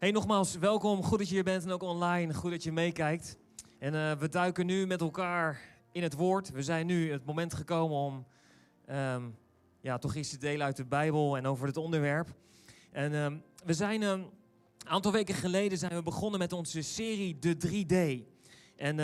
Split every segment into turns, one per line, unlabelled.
Hey, nogmaals, welkom. Goed dat je hier bent en ook online. Goed dat je meekijkt. En uh, we duiken nu met elkaar in het woord. We zijn nu het moment gekomen om um, ja, toch iets te delen uit de Bijbel en over het onderwerp. En um, we zijn een aantal weken geleden zijn we begonnen met onze serie De 3D. En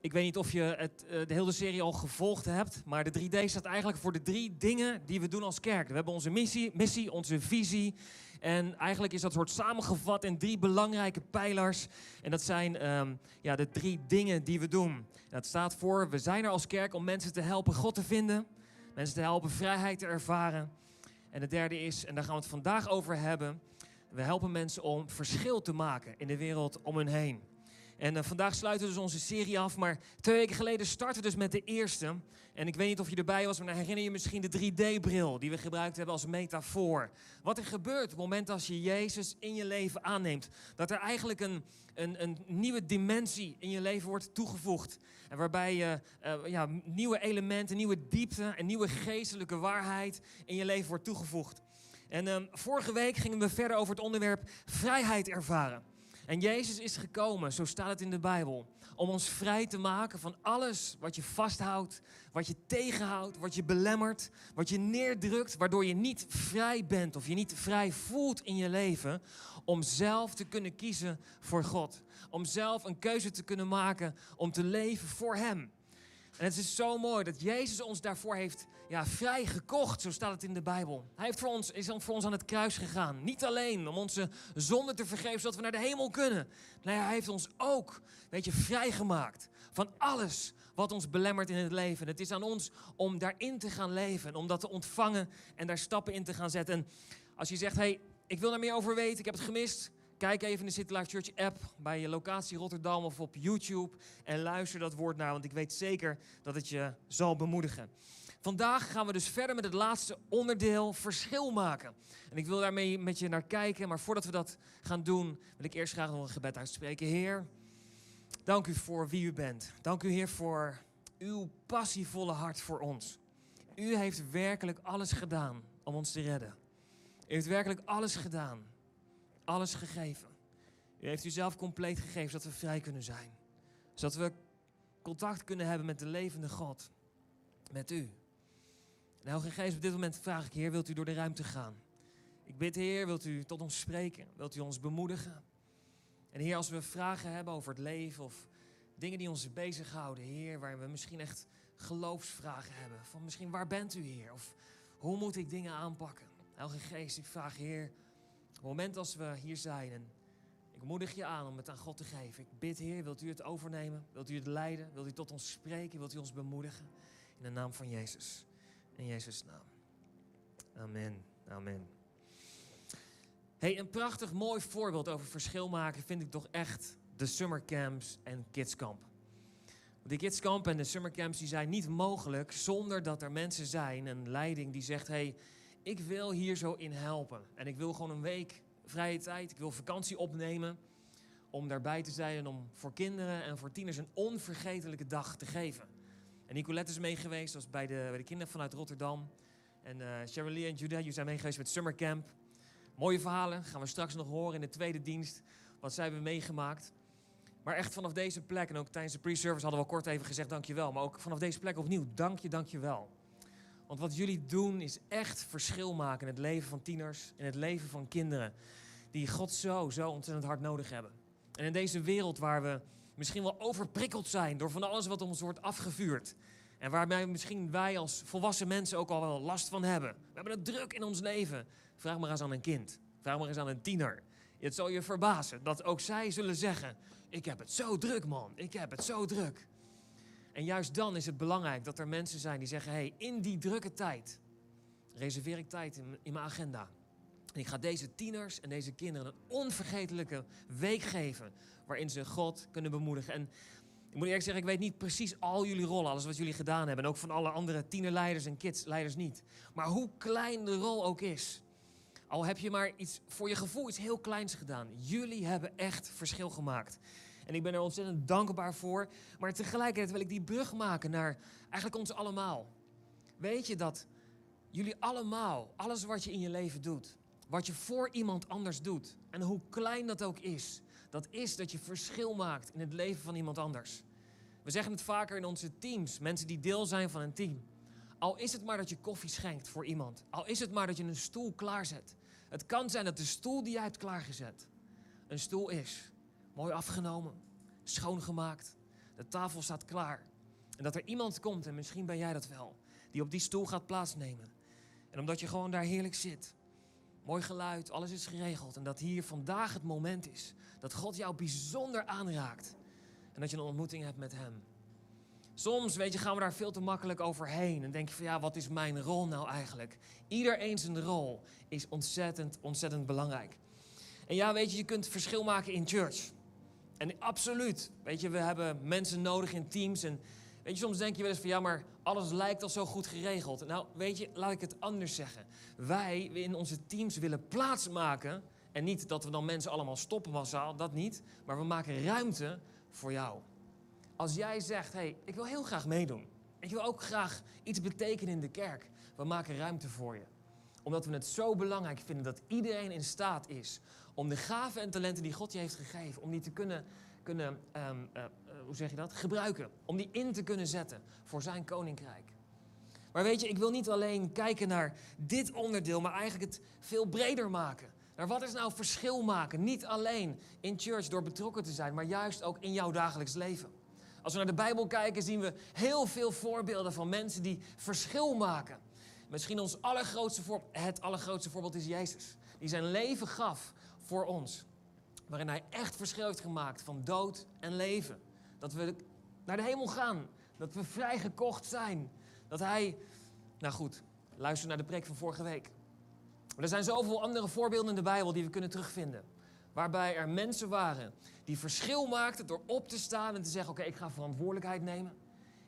ik weet niet of je het, uh, de hele serie al gevolgd hebt, maar de 3D staat eigenlijk voor de drie dingen die we doen als kerk. We hebben onze missie, missie onze visie en eigenlijk is dat soort samengevat in drie belangrijke pijlers. En dat zijn um, ja, de drie dingen die we doen. dat staat voor, we zijn er als kerk om mensen te helpen God te vinden. Mensen te helpen vrijheid te ervaren. En de derde is, en daar gaan we het vandaag over hebben. We helpen mensen om verschil te maken in de wereld om hen heen. En uh, vandaag sluiten we dus onze serie af. Maar twee weken geleden starten we dus met de eerste. En ik weet niet of je erbij was, maar dan herinner je misschien de 3D-bril die we gebruikt hebben als metafoor. Wat er gebeurt op het moment als je Jezus in je leven aanneemt. Dat er eigenlijk een, een, een nieuwe dimensie in je leven wordt toegevoegd. En waarbij je uh, ja, nieuwe elementen, nieuwe diepte en nieuwe geestelijke waarheid in je leven wordt toegevoegd. En um, vorige week gingen we verder over het onderwerp vrijheid ervaren. En Jezus is gekomen, zo staat het in de Bijbel, om ons vrij te maken van alles wat je vasthoudt, wat je tegenhoudt, wat je belemmert, wat je neerdrukt, waardoor je niet vrij bent of je niet vrij voelt in je leven om zelf te kunnen kiezen voor God. Om zelf een keuze te kunnen maken om te leven voor Hem. En het is zo mooi dat Jezus ons daarvoor heeft ja, vrij gekocht, zo staat het in de Bijbel. Hij heeft voor ons, is voor ons aan het kruis gegaan. Niet alleen om onze zonde te vergeven, zodat we naar de hemel kunnen. Nee, hij heeft ons ook, weet je, vrijgemaakt van alles wat ons belemmert in het leven. Het is aan ons om daarin te gaan leven, om dat te ontvangen en daar stappen in te gaan zetten. En als je zegt, hey, ik wil daar meer over weten, ik heb het gemist, Kijk even in de City Church app bij je locatie Rotterdam of op YouTube en luister dat woord naar, want ik weet zeker dat het je zal bemoedigen. Vandaag gaan we dus verder met het laatste onderdeel, verschil maken. En ik wil daarmee met je naar kijken, maar voordat we dat gaan doen, wil ik eerst graag nog een gebed uitspreken. Heer, dank u voor wie u bent. Dank u, Heer, voor uw passievolle hart voor ons. U heeft werkelijk alles gedaan om ons te redden. U heeft werkelijk alles gedaan alles gegeven. U heeft u zelf compleet gegeven zodat we vrij kunnen zijn. Zodat we contact kunnen hebben met de levende God. Met u. Heilige Geest, op dit moment vraag ik, Heer, wilt u door de ruimte gaan? Ik bid, Heer, wilt u tot ons spreken? Wilt u ons bemoedigen? En Heer, als we vragen hebben over het leven of dingen die ons bezighouden, Heer, waar we misschien echt geloofsvragen hebben. Van misschien waar bent u, Heer? Of hoe moet ik dingen aanpakken? Heilige Geest, ik vraag, Heer, het moment als we hier zijn en ik moedig je aan om het aan God te geven. Ik bid, Heer, wilt u het overnemen? Wilt u het leiden? Wilt u tot ons spreken? Wilt u ons bemoedigen? In de naam van Jezus. In Jezus' naam. Amen. Amen. Hey, een prachtig mooi voorbeeld over verschil maken vind ik toch echt de summercamps en kidskamp. Die kidskamp en de summercamps die zijn niet mogelijk zonder dat er mensen zijn, een leiding die zegt: hey, ik wil hier zo in helpen. En ik wil gewoon een week vrije tijd, ik wil vakantie opnemen om daarbij te zijn en om voor kinderen en voor tieners een onvergetelijke dag te geven. En Nicolette is mee geweest, dat was bij de, bij de kinderen vanuit Rotterdam. En uh, en Judah, jullie zijn mee geweest met Summercamp. Mooie verhalen, gaan we straks nog horen in de tweede dienst, wat zij hebben meegemaakt. Maar echt vanaf deze plek, en ook tijdens de pre-service hadden we al kort even gezegd dankjewel. Maar ook vanaf deze plek opnieuw, dank je, dank je wel. Want wat jullie doen is echt verschil maken in het leven van tieners, in het leven van kinderen. Die God zo, zo ontzettend hard nodig hebben. En in deze wereld waar we misschien wel overprikkeld zijn door van alles wat ons wordt afgevuurd. En waarbij misschien wij als volwassen mensen ook al wel last van hebben. We hebben het druk in ons leven. Vraag maar eens aan een kind. Vraag maar eens aan een tiener. Het zal je verbazen dat ook zij zullen zeggen: Ik heb het zo druk, man. Ik heb het zo druk. En juist dan is het belangrijk dat er mensen zijn die zeggen: hey, in die drukke tijd reserveer ik tijd in, mijn agenda. En ik ga deze tieners en deze kinderen een onvergetelijke week geven. Waarin ze God kunnen bemoedigen. En ik moet eerlijk zeggen, ik weet niet precies al jullie rollen, alles wat jullie gedaan hebben. En ook van alle andere tienerleiders en kidsleiders niet. Maar hoe klein de rol ook is. Al heb je maar iets voor je gevoel iets heel kleins gedaan. Jullie hebben echt verschil gemaakt. En ik ben er ontzettend dankbaar voor. Maar tegelijkertijd wil ik die brug maken naar eigenlijk ons allemaal. Weet je dat jullie allemaal, alles wat je in je leven doet, wat je voor iemand anders doet, en hoe klein dat ook is, dat is dat je verschil maakt in het leven van iemand anders. We zeggen het vaker in onze teams, mensen die deel zijn van een team. Al is het maar dat je koffie schenkt voor iemand, al is het maar dat je een stoel klaarzet. Het kan zijn dat de stoel die jij hebt klaargezet, een stoel is. Mooi afgenomen, schoongemaakt, de tafel staat klaar. En dat er iemand komt, en misschien ben jij dat wel, die op die stoel gaat plaatsnemen. En omdat je gewoon daar heerlijk zit, mooi geluid, alles is geregeld. En dat hier vandaag het moment is dat God jou bijzonder aanraakt. En dat je een ontmoeting hebt met Hem. Soms, weet je, gaan we daar veel te makkelijk overheen. En denk je van, ja, wat is mijn rol nou eigenlijk? Iedereen zijn rol is ontzettend, ontzettend belangrijk. En ja, weet je, je kunt verschil maken in church. En absoluut, weet je, we hebben mensen nodig in teams. En weet je, soms denk je wel eens van, ja, maar alles lijkt al zo goed geregeld. Nou, weet je, laat ik het anders zeggen. Wij in onze teams willen plaats maken. En niet dat we dan mensen allemaal stoppen massaal, dat niet. Maar we maken ruimte voor jou. Als jij zegt, hé, hey, ik wil heel graag meedoen. Ik wil ook graag iets betekenen in de kerk. We maken ruimte voor je. Omdat we het zo belangrijk vinden dat iedereen in staat is om de gaven en talenten die God je heeft gegeven, om die te kunnen, kunnen um, uh, hoe zeg je dat, gebruiken. Om die in te kunnen zetten voor zijn koninkrijk. Maar weet je, ik wil niet alleen kijken naar dit onderdeel, maar eigenlijk het veel breder maken. Naar wat is nou verschil maken? Niet alleen in church door betrokken te zijn, maar juist ook in jouw dagelijks leven. Als we naar de Bijbel kijken, zien we heel veel voorbeelden van mensen die verschil maken. Misschien ons allergrootste voorbeeld, het allergrootste voorbeeld is Jezus. Die zijn leven gaf voor ons. Waarin hij echt verschil heeft gemaakt van dood en leven. Dat we naar de hemel gaan. Dat we vrijgekocht zijn. Dat hij, nou goed, luister naar de preek van vorige week. Er zijn zoveel andere voorbeelden in de Bijbel die we kunnen terugvinden. Waarbij er mensen waren die verschil maakten door op te staan en te zeggen: Oké, ik ga verantwoordelijkheid nemen.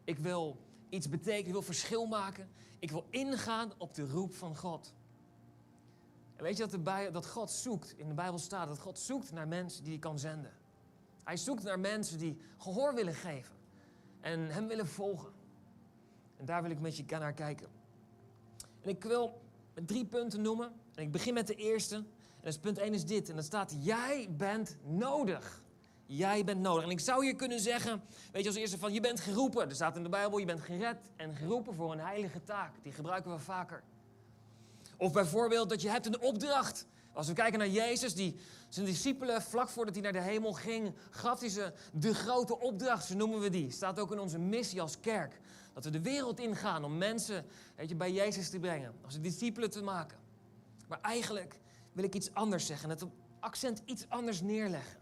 Ik wil iets betekenen, ik wil verschil maken. Ik wil ingaan op de roep van God. En weet je dat, de dat God zoekt, in de Bijbel staat dat God zoekt naar mensen die hij kan zenden. Hij zoekt naar mensen die gehoor willen geven en hem willen volgen. En daar wil ik met je naar kijken. En ik wil drie punten noemen. En ik begin met de eerste. En punt 1 is dit. En dat staat, jij bent nodig. Jij bent nodig. En ik zou je kunnen zeggen, weet je als eerste van, je bent geroepen. Er staat in de Bijbel, je bent gered en geroepen voor een heilige taak. Die gebruiken we vaker. Of bijvoorbeeld dat je hebt een opdracht. Als we kijken naar Jezus, die zijn discipelen, vlak voordat hij naar de hemel ging, gaf hij ze de grote opdracht, zo noemen we die. Staat ook in onze missie als kerk. Dat we de wereld ingaan om mensen weet je, bij Jezus te brengen. Als discipelen te maken. Maar eigenlijk wil ik iets anders zeggen. Het accent iets anders neerleggen.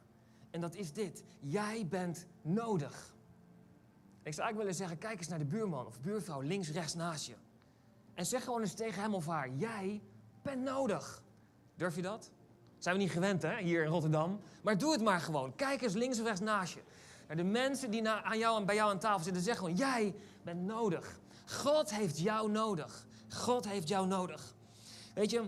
En dat is dit. Jij bent nodig. Ik zou eigenlijk willen zeggen, kijk eens naar de buurman of buurvrouw links, rechts naast je. En zeg gewoon eens tegen hem of haar, jij bent nodig. Durf je dat? Zijn we niet gewend, hè, hier in Rotterdam. Maar doe het maar gewoon. Kijk eens links of rechts naast je. Naar de mensen die aan jou en bij jou aan tafel zitten, zeg gewoon, jij bent nodig. God heeft jou nodig. God heeft jou nodig. Weet je,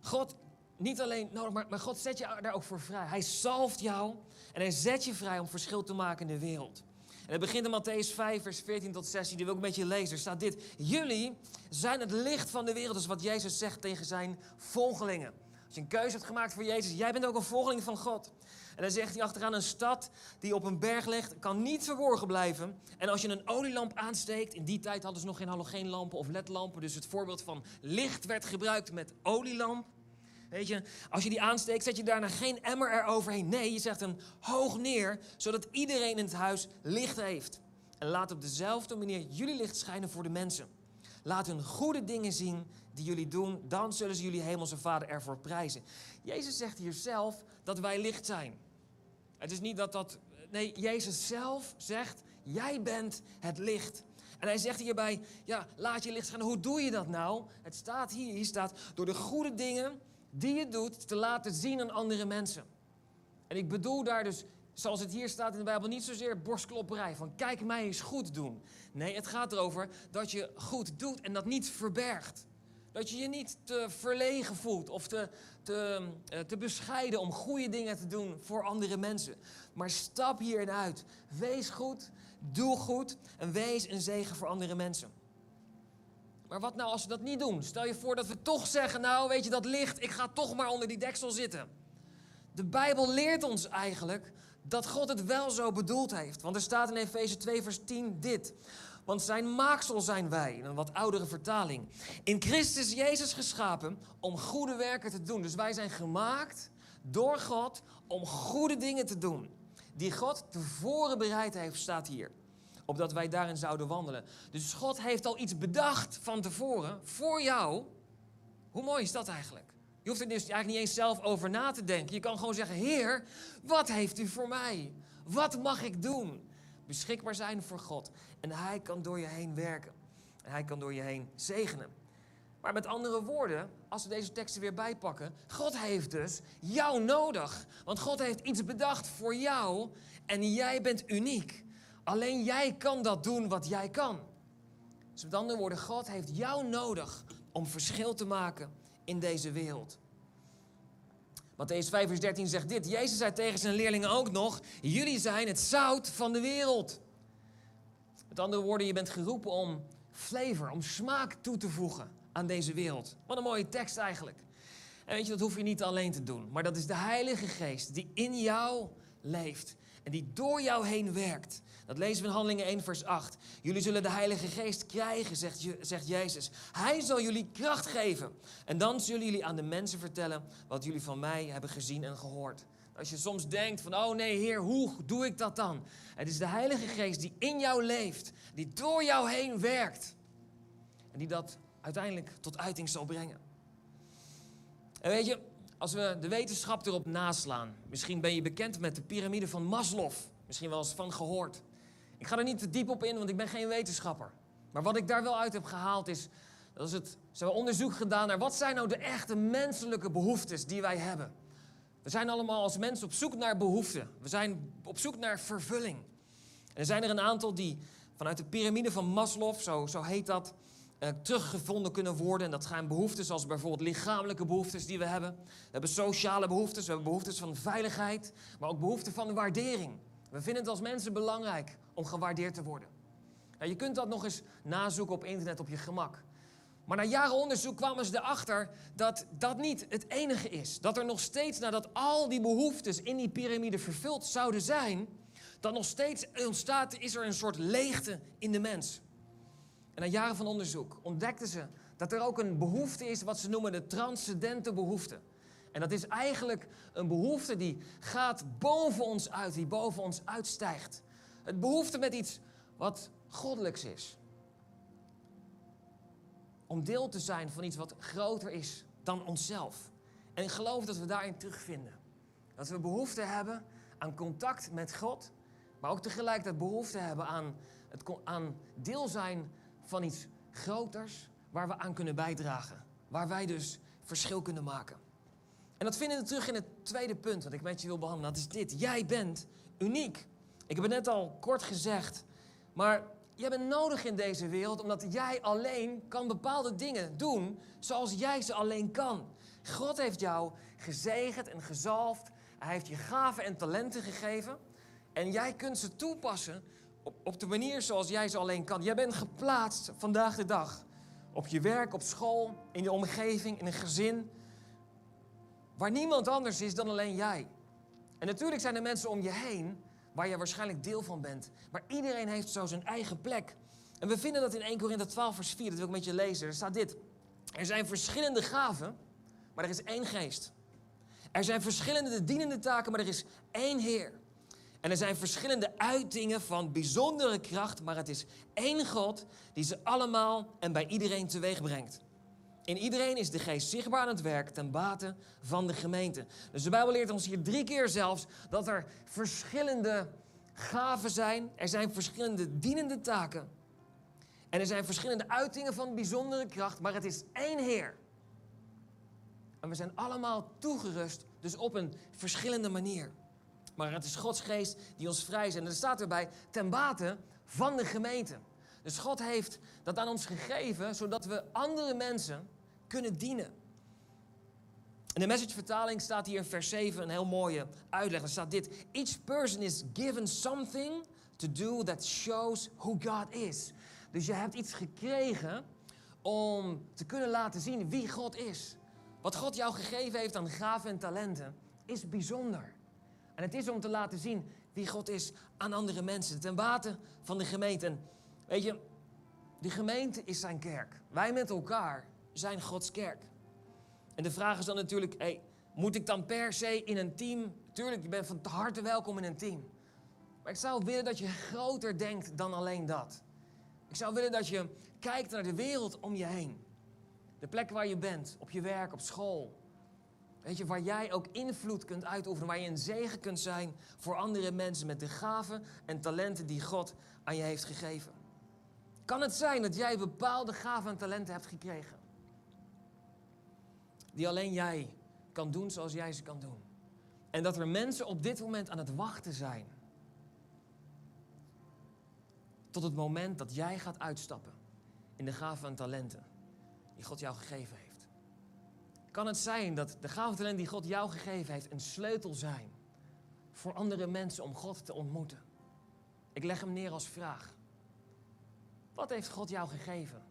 God niet alleen nodig, maar, maar God zet je daar ook voor vrij. Hij salft jou en hij zet je vrij om verschil te maken in de wereld. En het begint in Matthäus 5, vers 14 tot 16. Die wil ik met je lezen. Er staat dit. Jullie zijn het licht van de wereld. Dat is wat Jezus zegt tegen zijn volgelingen. Als je een keuze hebt gemaakt voor Jezus, jij bent ook een volgeling van God. En dan zegt hij achteraan, een stad die op een berg ligt, kan niet verborgen blijven. En als je een olielamp aansteekt, in die tijd hadden ze nog geen halogeenlampen of ledlampen. Dus het voorbeeld van licht werd gebruikt met olielamp. Weet je, als je die aansteekt, zet je daarna geen emmer eroverheen. Nee, je zegt hem hoog neer, zodat iedereen in het huis licht heeft. En laat op dezelfde manier jullie licht schijnen voor de mensen. Laat hun goede dingen zien die jullie doen, dan zullen ze jullie hemelse Vader ervoor prijzen. Jezus zegt hier zelf dat wij licht zijn. Het is niet dat dat. Nee, Jezus zelf zegt: Jij bent het licht. En hij zegt hierbij: Ja, laat je licht schijnen. Hoe doe je dat nou? Het staat hier: hier staat door de goede dingen die je doet te laten zien aan andere mensen. En ik bedoel daar dus, zoals het hier staat in de Bijbel, niet zozeer borstklopperij van kijk mij eens goed doen. Nee, het gaat erover dat je goed doet en dat niet verbergt. Dat je je niet te verlegen voelt of te, te, eh, te bescheiden om goede dingen te doen voor andere mensen. Maar stap hierin uit. Wees goed, doe goed en wees een zegen voor andere mensen. Maar wat nou als we dat niet doen? Stel je voor dat we toch zeggen, nou weet je dat licht, ik ga toch maar onder die deksel zitten. De Bijbel leert ons eigenlijk dat God het wel zo bedoeld heeft. Want er staat in Efeze 2 vers 10 dit. Want zijn maaksel zijn wij, in een wat oudere vertaling. In Christus Jezus geschapen om goede werken te doen. Dus wij zijn gemaakt door God om goede dingen te doen. Die God tevoren bereid heeft, staat hier. Opdat wij daarin zouden wandelen. Dus God heeft al iets bedacht van tevoren voor jou. Hoe mooi is dat eigenlijk? Je hoeft er dus eigenlijk niet eens zelf over na te denken. Je kan gewoon zeggen: Heer, wat heeft u voor mij? Wat mag ik doen? Beschikbaar zijn voor God. En Hij kan door je heen werken. En Hij kan door je heen zegenen. Maar met andere woorden, als we deze teksten weer bijpakken, God heeft dus jou nodig. Want God heeft iets bedacht voor jou en jij bent uniek. Alleen jij kan dat doen wat jij kan. Dus met andere woorden, God heeft jou nodig om verschil te maken in deze wereld. Matthäus 5 vers 13 zegt dit. Jezus zei tegen zijn leerlingen ook nog, jullie zijn het zout van de wereld. Met andere woorden, je bent geroepen om flavor, om smaak toe te voegen aan deze wereld. Wat een mooie tekst eigenlijk. En weet je, dat hoef je niet alleen te doen. Maar dat is de Heilige Geest die in jou leeft. En die door jou heen werkt. Dat lezen we in Handelingen 1, vers 8. Jullie zullen de Heilige Geest krijgen, zegt, zegt Jezus. Hij zal jullie kracht geven. En dan zullen jullie aan de mensen vertellen wat jullie van mij hebben gezien en gehoord. Als je soms denkt van, oh nee Heer, hoe doe ik dat dan? Het is de Heilige Geest die in jou leeft, die door jou heen werkt. En die dat uiteindelijk tot uiting zal brengen. En weet je, als we de wetenschap erop naslaan, misschien ben je bekend met de piramide van Maslow, misschien wel eens van gehoord. Ik ga er niet te diep op in, want ik ben geen wetenschapper. Maar wat ik daar wel uit heb gehaald is, dat is het, ze hebben onderzoek gedaan naar wat zijn nou de echte menselijke behoeftes die wij hebben. We zijn allemaal als mensen op zoek naar behoeften. We zijn op zoek naar vervulling. En er zijn er een aantal die vanuit de piramide van Maslow, zo, zo heet dat, teruggevonden kunnen worden. En dat zijn behoeftes zoals bijvoorbeeld lichamelijke behoeftes die we hebben. We hebben sociale behoeftes, we hebben behoeftes van veiligheid, maar ook behoeften van waardering. We vinden het als mensen belangrijk om gewaardeerd te worden. Nou, je kunt dat nog eens nazoeken op internet op je gemak. Maar na jaren onderzoek kwamen ze erachter dat dat niet het enige is. Dat er nog steeds, nadat al die behoeftes in die piramide vervuld zouden zijn, dat nog steeds ontstaat, is er een soort leegte in de mens. En na jaren van onderzoek ontdekten ze dat er ook een behoefte is wat ze noemen de transcendente behoefte. En dat is eigenlijk een behoefte die gaat boven ons uit, die boven ons uitstijgt. Het behoefte met iets wat goddelijks is. Om deel te zijn van iets wat groter is dan onszelf. En ik geloof dat we daarin terugvinden. Dat we behoefte hebben aan contact met God, maar ook tegelijkertijd behoefte hebben aan, het, aan deel zijn van iets groters waar we aan kunnen bijdragen. Waar wij dus verschil kunnen maken. En dat vinden we terug in het tweede punt wat ik met je wil behandelen. Dat is dit. Jij bent uniek. Ik heb het net al kort gezegd. Maar jij bent nodig in deze wereld omdat jij alleen kan bepaalde dingen doen zoals jij ze alleen kan. God heeft jou gezegend en gezalfd. Hij heeft je gaven en talenten gegeven. En jij kunt ze toepassen op, op de manier zoals jij ze alleen kan. Jij bent geplaatst vandaag de dag. Op je werk, op school, in je omgeving, in een gezin. Waar niemand anders is dan alleen jij. En natuurlijk zijn er mensen om je heen waar je waarschijnlijk deel van bent. Maar iedereen heeft zo zijn eigen plek. En we vinden dat in 1 Korinthe 12 vers 4, dat wil ik met je lezen. Er staat dit. Er zijn verschillende gaven, maar er is één geest. Er zijn verschillende dienende taken, maar er is één Heer. En er zijn verschillende uitingen van bijzondere kracht, maar het is één God die ze allemaal en bij iedereen teweeg brengt. In iedereen is de geest zichtbaar aan het werk ten bate van de gemeente. Dus de Bijbel leert ons hier drie keer zelfs dat er verschillende gaven zijn. Er zijn verschillende dienende taken. En er zijn verschillende uitingen van bijzondere kracht, maar het is één Heer. En we zijn allemaal toegerust, dus op een verschillende manier. Maar het is Gods geest die ons vrij zet. En er staat erbij, ten bate van de gemeente. Dus God heeft dat aan ons gegeven, zodat we andere mensen kunnen dienen. In de message-vertaling staat hier in vers 7 een heel mooie uitleg. Er staat dit: Each person is given something to do that shows who God is. Dus je hebt iets gekregen om te kunnen laten zien wie God is. Wat God jou gegeven heeft aan gaven en talenten is bijzonder. En het is om te laten zien wie God is aan andere mensen. Ten bate van de gemeente. En weet je, de gemeente is zijn kerk. Wij met elkaar zijn Gods kerk. En de vraag is dan natuurlijk, moet ik dan per se in een team? Tuurlijk, je bent van harte welkom in een team. Maar ik zou willen dat je groter denkt dan alleen dat. Ik zou willen dat je kijkt naar de wereld om je heen. De plek waar je bent, op je werk, op school. Weet je, waar jij ook invloed kunt uitoefenen, waar je een zegen kunt zijn voor andere mensen met de gaven en talenten die God aan je heeft gegeven. Kan het zijn dat jij bepaalde gaven en talenten hebt gekregen? Die alleen jij kan doen zoals jij ze kan doen. En dat er mensen op dit moment aan het wachten zijn. Tot het moment dat jij gaat uitstappen in de gaven en talenten die God jou gegeven heeft. Kan het zijn dat de gaven en talenten die God jou gegeven heeft een sleutel zijn voor andere mensen om God te ontmoeten? Ik leg hem neer als vraag. Wat heeft God jou gegeven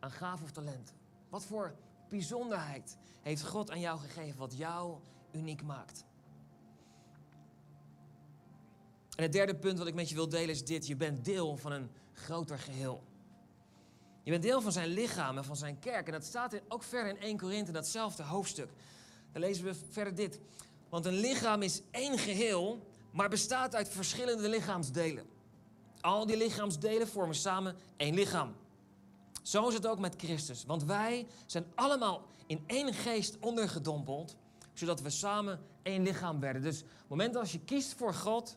aan gaven of talenten? Wat voor bijzonderheid heeft God aan jou gegeven wat jou uniek maakt? En het derde punt wat ik met je wil delen is dit. Je bent deel van een groter geheel. Je bent deel van zijn lichaam en van zijn kerk. En dat staat ook verder in 1 Korinthe, datzelfde hoofdstuk. Dan lezen we verder dit. Want een lichaam is één geheel, maar bestaat uit verschillende lichaamsdelen. Al die lichaamsdelen vormen samen één lichaam. Zo is het ook met Christus. Want wij zijn allemaal in één geest ondergedompeld, zodat we samen één lichaam werden. Dus op het moment als je kiest voor God,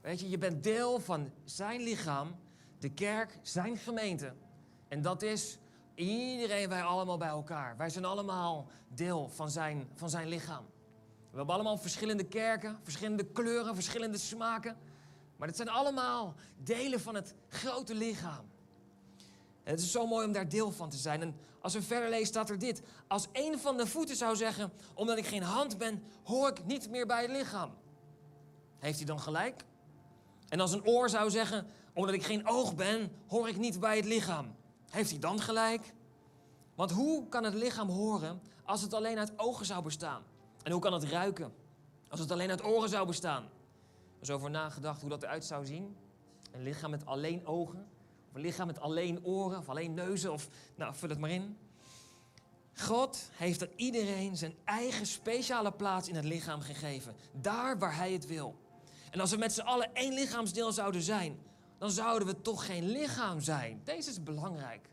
weet je, je bent deel van zijn lichaam, de kerk, zijn gemeente. En dat is iedereen, wij allemaal bij elkaar. Wij zijn allemaal deel van zijn, van zijn lichaam. We hebben allemaal verschillende kerken, verschillende kleuren, verschillende smaken. Maar het zijn allemaal delen van het grote lichaam. Het is zo mooi om daar deel van te zijn. En als we verder lezen, staat er dit. Als een van de voeten zou zeggen, omdat ik geen hand ben, hoor ik niet meer bij het lichaam. Heeft hij dan gelijk? En als een oor zou zeggen, omdat ik geen oog ben, hoor ik niet bij het lichaam. Heeft hij dan gelijk? Want hoe kan het lichaam horen als het alleen uit ogen zou bestaan? En hoe kan het ruiken als het alleen uit oren zou bestaan? Er is over nagedacht hoe dat eruit zou zien. Een lichaam met alleen ogen. Of een lichaam met alleen oren. Of alleen neuzen. Of nou, vul het maar in. God heeft aan iedereen zijn eigen speciale plaats in het lichaam gegeven. Daar waar hij het wil. En als we met z'n allen één lichaamsdeel zouden zijn, dan zouden we toch geen lichaam zijn. Deze is belangrijk.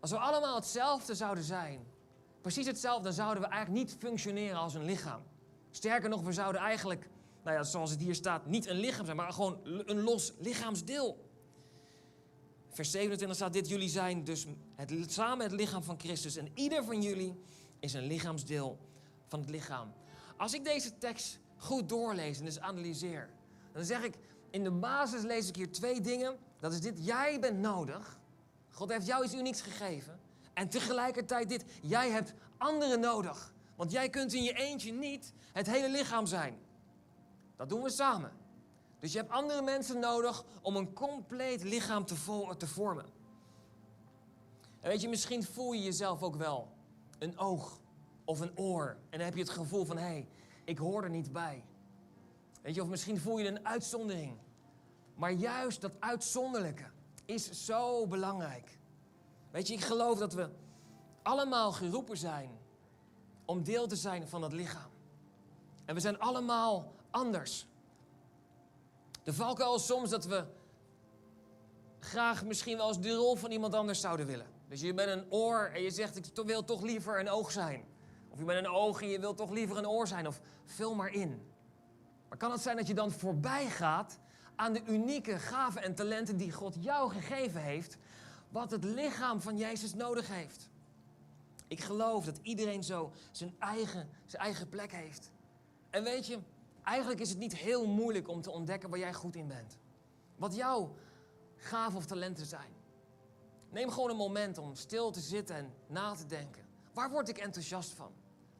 Als we allemaal hetzelfde zouden zijn, precies hetzelfde, dan zouden we eigenlijk niet functioneren als een lichaam. Sterker nog, we zouden eigenlijk, nou ja, zoals het hier staat, niet een lichaam zijn, maar gewoon een los lichaamsdeel. Vers 27 staat dit, jullie zijn dus het, samen het lichaam van Christus en ieder van jullie is een lichaamsdeel van het lichaam. Als ik deze tekst goed doorlees en dus analyseer, dan zeg ik, in de basis lees ik hier twee dingen. Dat is dit, jij bent nodig. God heeft jou iets unieks gegeven. En tegelijkertijd dit, jij hebt anderen nodig. Want jij kunt in je eentje niet het hele lichaam zijn. Dat doen we samen. Dus je hebt andere mensen nodig om een compleet lichaam te, te vormen. En weet je, misschien voel je jezelf ook wel een oog of een oor. En dan heb je het gevoel van, hé, hey, ik hoor er niet bij. Weet je, of misschien voel je een uitzondering. Maar juist dat uitzonderlijke is zo belangrijk. Weet je, ik geloof dat we allemaal geroepen zijn om deel te zijn van dat lichaam. En we zijn allemaal anders. De valkuil is soms dat we graag misschien wel eens de rol van iemand anders zouden willen. Dus je bent een oor en je zegt, ik wil toch liever een oog zijn. Of je bent een oog en je wilt toch liever een oor zijn. Of vul maar in. Maar kan het zijn dat je dan voorbij gaat aan de unieke gaven en talenten die God jou gegeven heeft, wat het lichaam van Jezus nodig heeft? Ik geloof dat iedereen zo zijn eigen, zijn eigen plek heeft. En weet je, eigenlijk is het niet heel moeilijk om te ontdekken waar jij goed in bent. Wat jouw gaven of talenten zijn. Neem gewoon een moment om stil te zitten en na te denken. Waar word ik enthousiast van?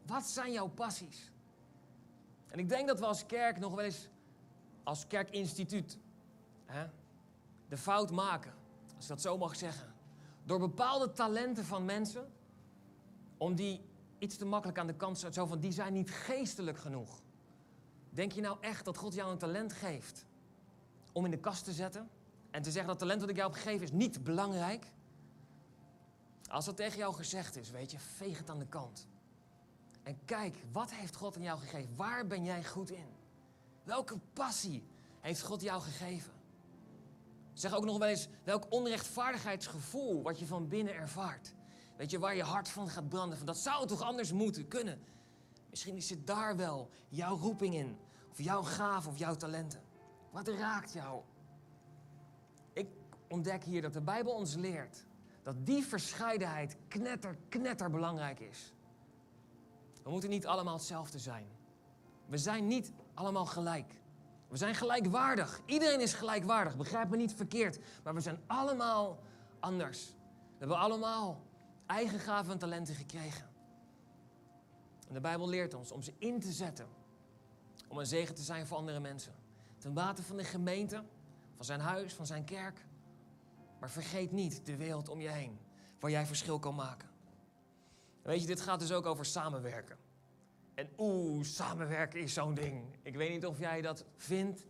Wat zijn jouw passies? En ik denk dat we als kerk nog wel eens, als kerkinstituut, hè, de fout maken, als ik dat zo mag zeggen, door bepaalde talenten van mensen, om die iets te makkelijk aan de kant te. Zo van, die zijn niet geestelijk genoeg. Denk je nou echt dat God jou een talent geeft om in de kast te zetten? En te zeggen dat talent dat ik jou heb gegeven is niet belangrijk? Als dat tegen jou gezegd is, weet je, veeg het aan de kant. En kijk, wat heeft God aan jou gegeven? Waar ben jij goed in? Welke passie heeft God jou gegeven? Zeg ook nog wel eens welk onrechtvaardigheidsgevoel wat je van binnen ervaart. Weet je, waar je hart van gaat branden. Van dat zou toch anders moeten kunnen. Misschien zit daar wel jouw roeping in. Of jouw gaaf of jouw talenten. Wat raakt jou? Ik ontdek hier dat de Bijbel ons leert dat die verscheidenheid knetter, knetter belangrijk is. We moeten niet allemaal hetzelfde zijn. We zijn niet allemaal gelijk. We zijn gelijkwaardig. Iedereen is gelijkwaardig. Begrijp me niet verkeerd. Maar we zijn allemaal anders. We hebben allemaal eigen gaven en talenten gekregen. En de Bijbel leert ons om ze in te zetten. Om een zegen te zijn voor andere mensen. Ten bate van de gemeente, van zijn huis, van zijn kerk. Maar vergeet niet de wereld om je heen, waar jij verschil kan maken. Weet je, dit gaat dus ook over samenwerken. En oeh, samenwerken is zo'n ding. Ik weet niet of jij dat vindt.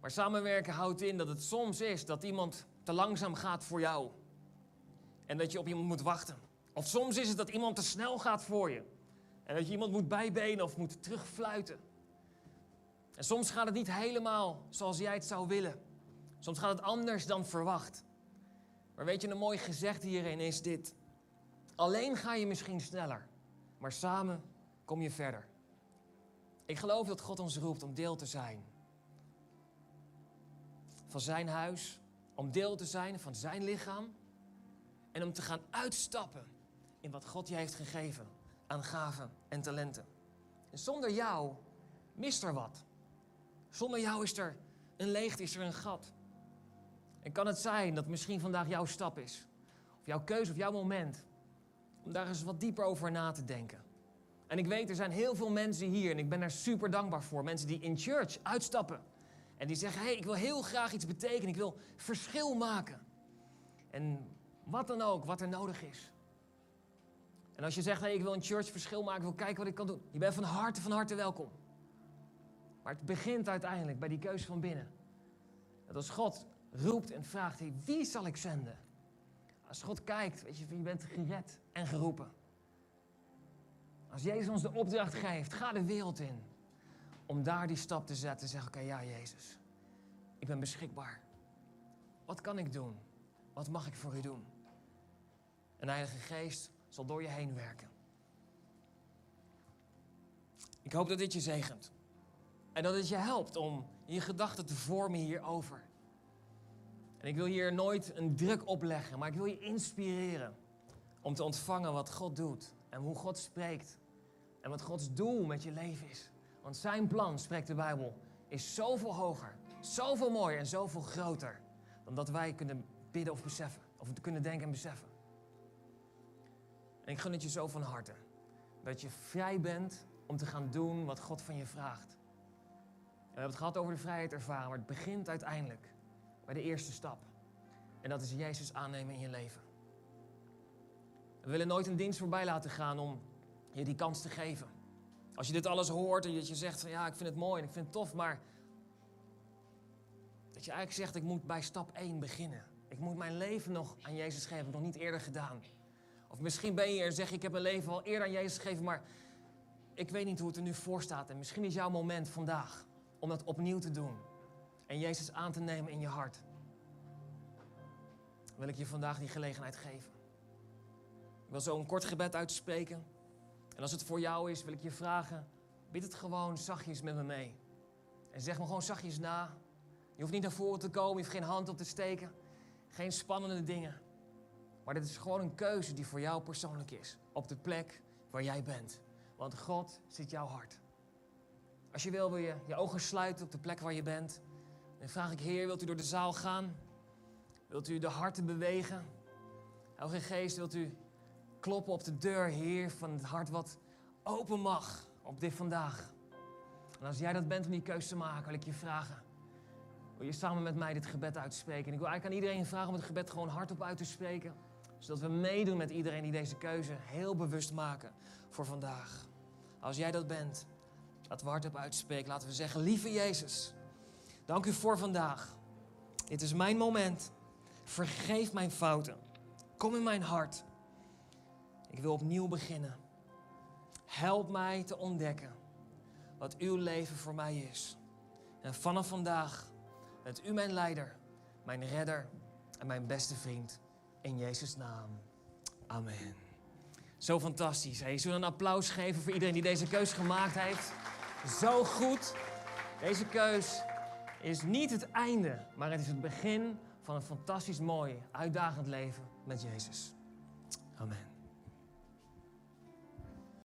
Maar samenwerken houdt in dat het soms is dat iemand te langzaam gaat voor jou. En dat je op iemand moet wachten. Of soms is het dat iemand te snel gaat voor je. En dat je iemand moet bijbenen of moet terugfluiten. En soms gaat het niet helemaal zoals jij het zou willen. Soms gaat het anders dan verwacht. Maar weet je, een mooi gezegd hierin is dit. Alleen ga je misschien sneller, maar samen kom je verder. Ik geloof dat God ons roept om deel te zijn van zijn huis, om deel te zijn van zijn lichaam en om te gaan uitstappen in wat God je heeft gegeven aan gaven en talenten. En zonder jou mist er wat. Zonder jou is er een leegte, is er een gat. En kan het zijn dat misschien vandaag jouw stap is, of jouw keuze of jouw moment, om daar eens wat dieper over na te denken. En ik weet, er zijn heel veel mensen hier en ik ben daar super dankbaar voor. Mensen die in church uitstappen. En die zeggen, hé, hey, ik wil heel graag iets betekenen. Ik wil verschil maken. En wat dan ook, wat er nodig is. En als je zegt, hé, hey, ik wil in church verschil maken, ik wil kijken wat ik kan doen. Je bent van harte, van harte welkom. Maar het begint uiteindelijk bij die keuze van binnen. Dat als God roept en vraagt, wie zal ik zenden? Als God kijkt, weet je, je bent gered en geroepen. Als Jezus ons de opdracht geeft, ga de wereld in. Om daar die stap te zetten en zeggen, oké, ja Jezus, ik ben beschikbaar. Wat kan ik doen? Wat mag ik voor u doen? Een Heilige Geest zal door je heen werken. Ik hoop dat dit je zegent. En dat het je helpt om je gedachten te vormen hierover. En ik wil hier nooit een druk opleggen, maar ik wil je inspireren om te ontvangen wat God doet en hoe God spreekt en wat Gods doel met je leven is. Want zijn plan, spreekt de Bijbel, is zoveel hoger, zoveel mooier en zoveel groter dan dat wij kunnen bidden of beseffen, of kunnen denken en beseffen. En ik gun het je zo van harte dat je vrij bent om te gaan doen wat God van je vraagt. we hebben het gehad over de vrijheid ervaren, maar het begint uiteindelijk bij de eerste stap. En dat is Jezus aannemen in je leven. We willen nooit een dienst voorbij laten gaan om je die kans te geven. Als je dit alles hoort en je zegt van ja, ik vind het mooi en ik vind het tof, maar dat je eigenlijk zegt ik moet bij stap 1 beginnen. Ik moet mijn leven nog aan Jezus geven, heb ik nog niet eerder gedaan. Of misschien ben je hier en zeg je ik heb mijn leven al eerder aan Jezus gegeven, maar ik weet niet hoe het er nu voor staat. En misschien is jouw moment vandaag om dat opnieuw te doen en Jezus aan te nemen in je hart, wil ik je vandaag die gelegenheid geven. Ik wil zo een kort gebed uitspreken. En als het voor jou is, wil ik je vragen, bid het gewoon zachtjes met me mee. En zeg me gewoon zachtjes na. Je hoeft niet naar voren te komen, je hoeft geen hand op te steken. Geen spannende dingen. Maar dit is gewoon een keuze die voor jou persoonlijk is. Op de plek waar jij bent. Want God ziet jouw hart. Als je wil, wil je je ogen sluiten op de plek waar je bent. Dan vraag ik, Heer, wilt u door de zaal gaan? Wilt u de harten bewegen? Heilige Geest, wilt u kloppen op de deur, Heer, van het hart wat open mag op dit vandaag? En als jij dat bent om die keuze te maken, wil ik je vragen. Wil je samen met mij dit gebed uitspreken? En ik wil eigenlijk aan iedereen vragen om het gebed gewoon hardop uit te spreken. Zodat we meedoen met iedereen die deze keuze heel bewust maken voor vandaag. Als jij dat bent, laten we hardop uitspreken. Laten we zeggen, lieve Jezus, dank u voor vandaag. Dit is mijn moment. Vergeef mijn fouten. Kom in mijn hart. Ik wil opnieuw beginnen. Help mij te ontdekken wat uw leven voor mij is. En vanaf vandaag bent u mijn leider, mijn redder en mijn beste vriend. In Jezus' naam. Amen. Zo fantastisch. Hey, zullen we een applaus geven voor iedereen die deze keus gemaakt heeft? Zo goed. Deze keus is niet het einde, maar het is het begin van een fantastisch mooi, uitdagend leven met Jezus. Amen.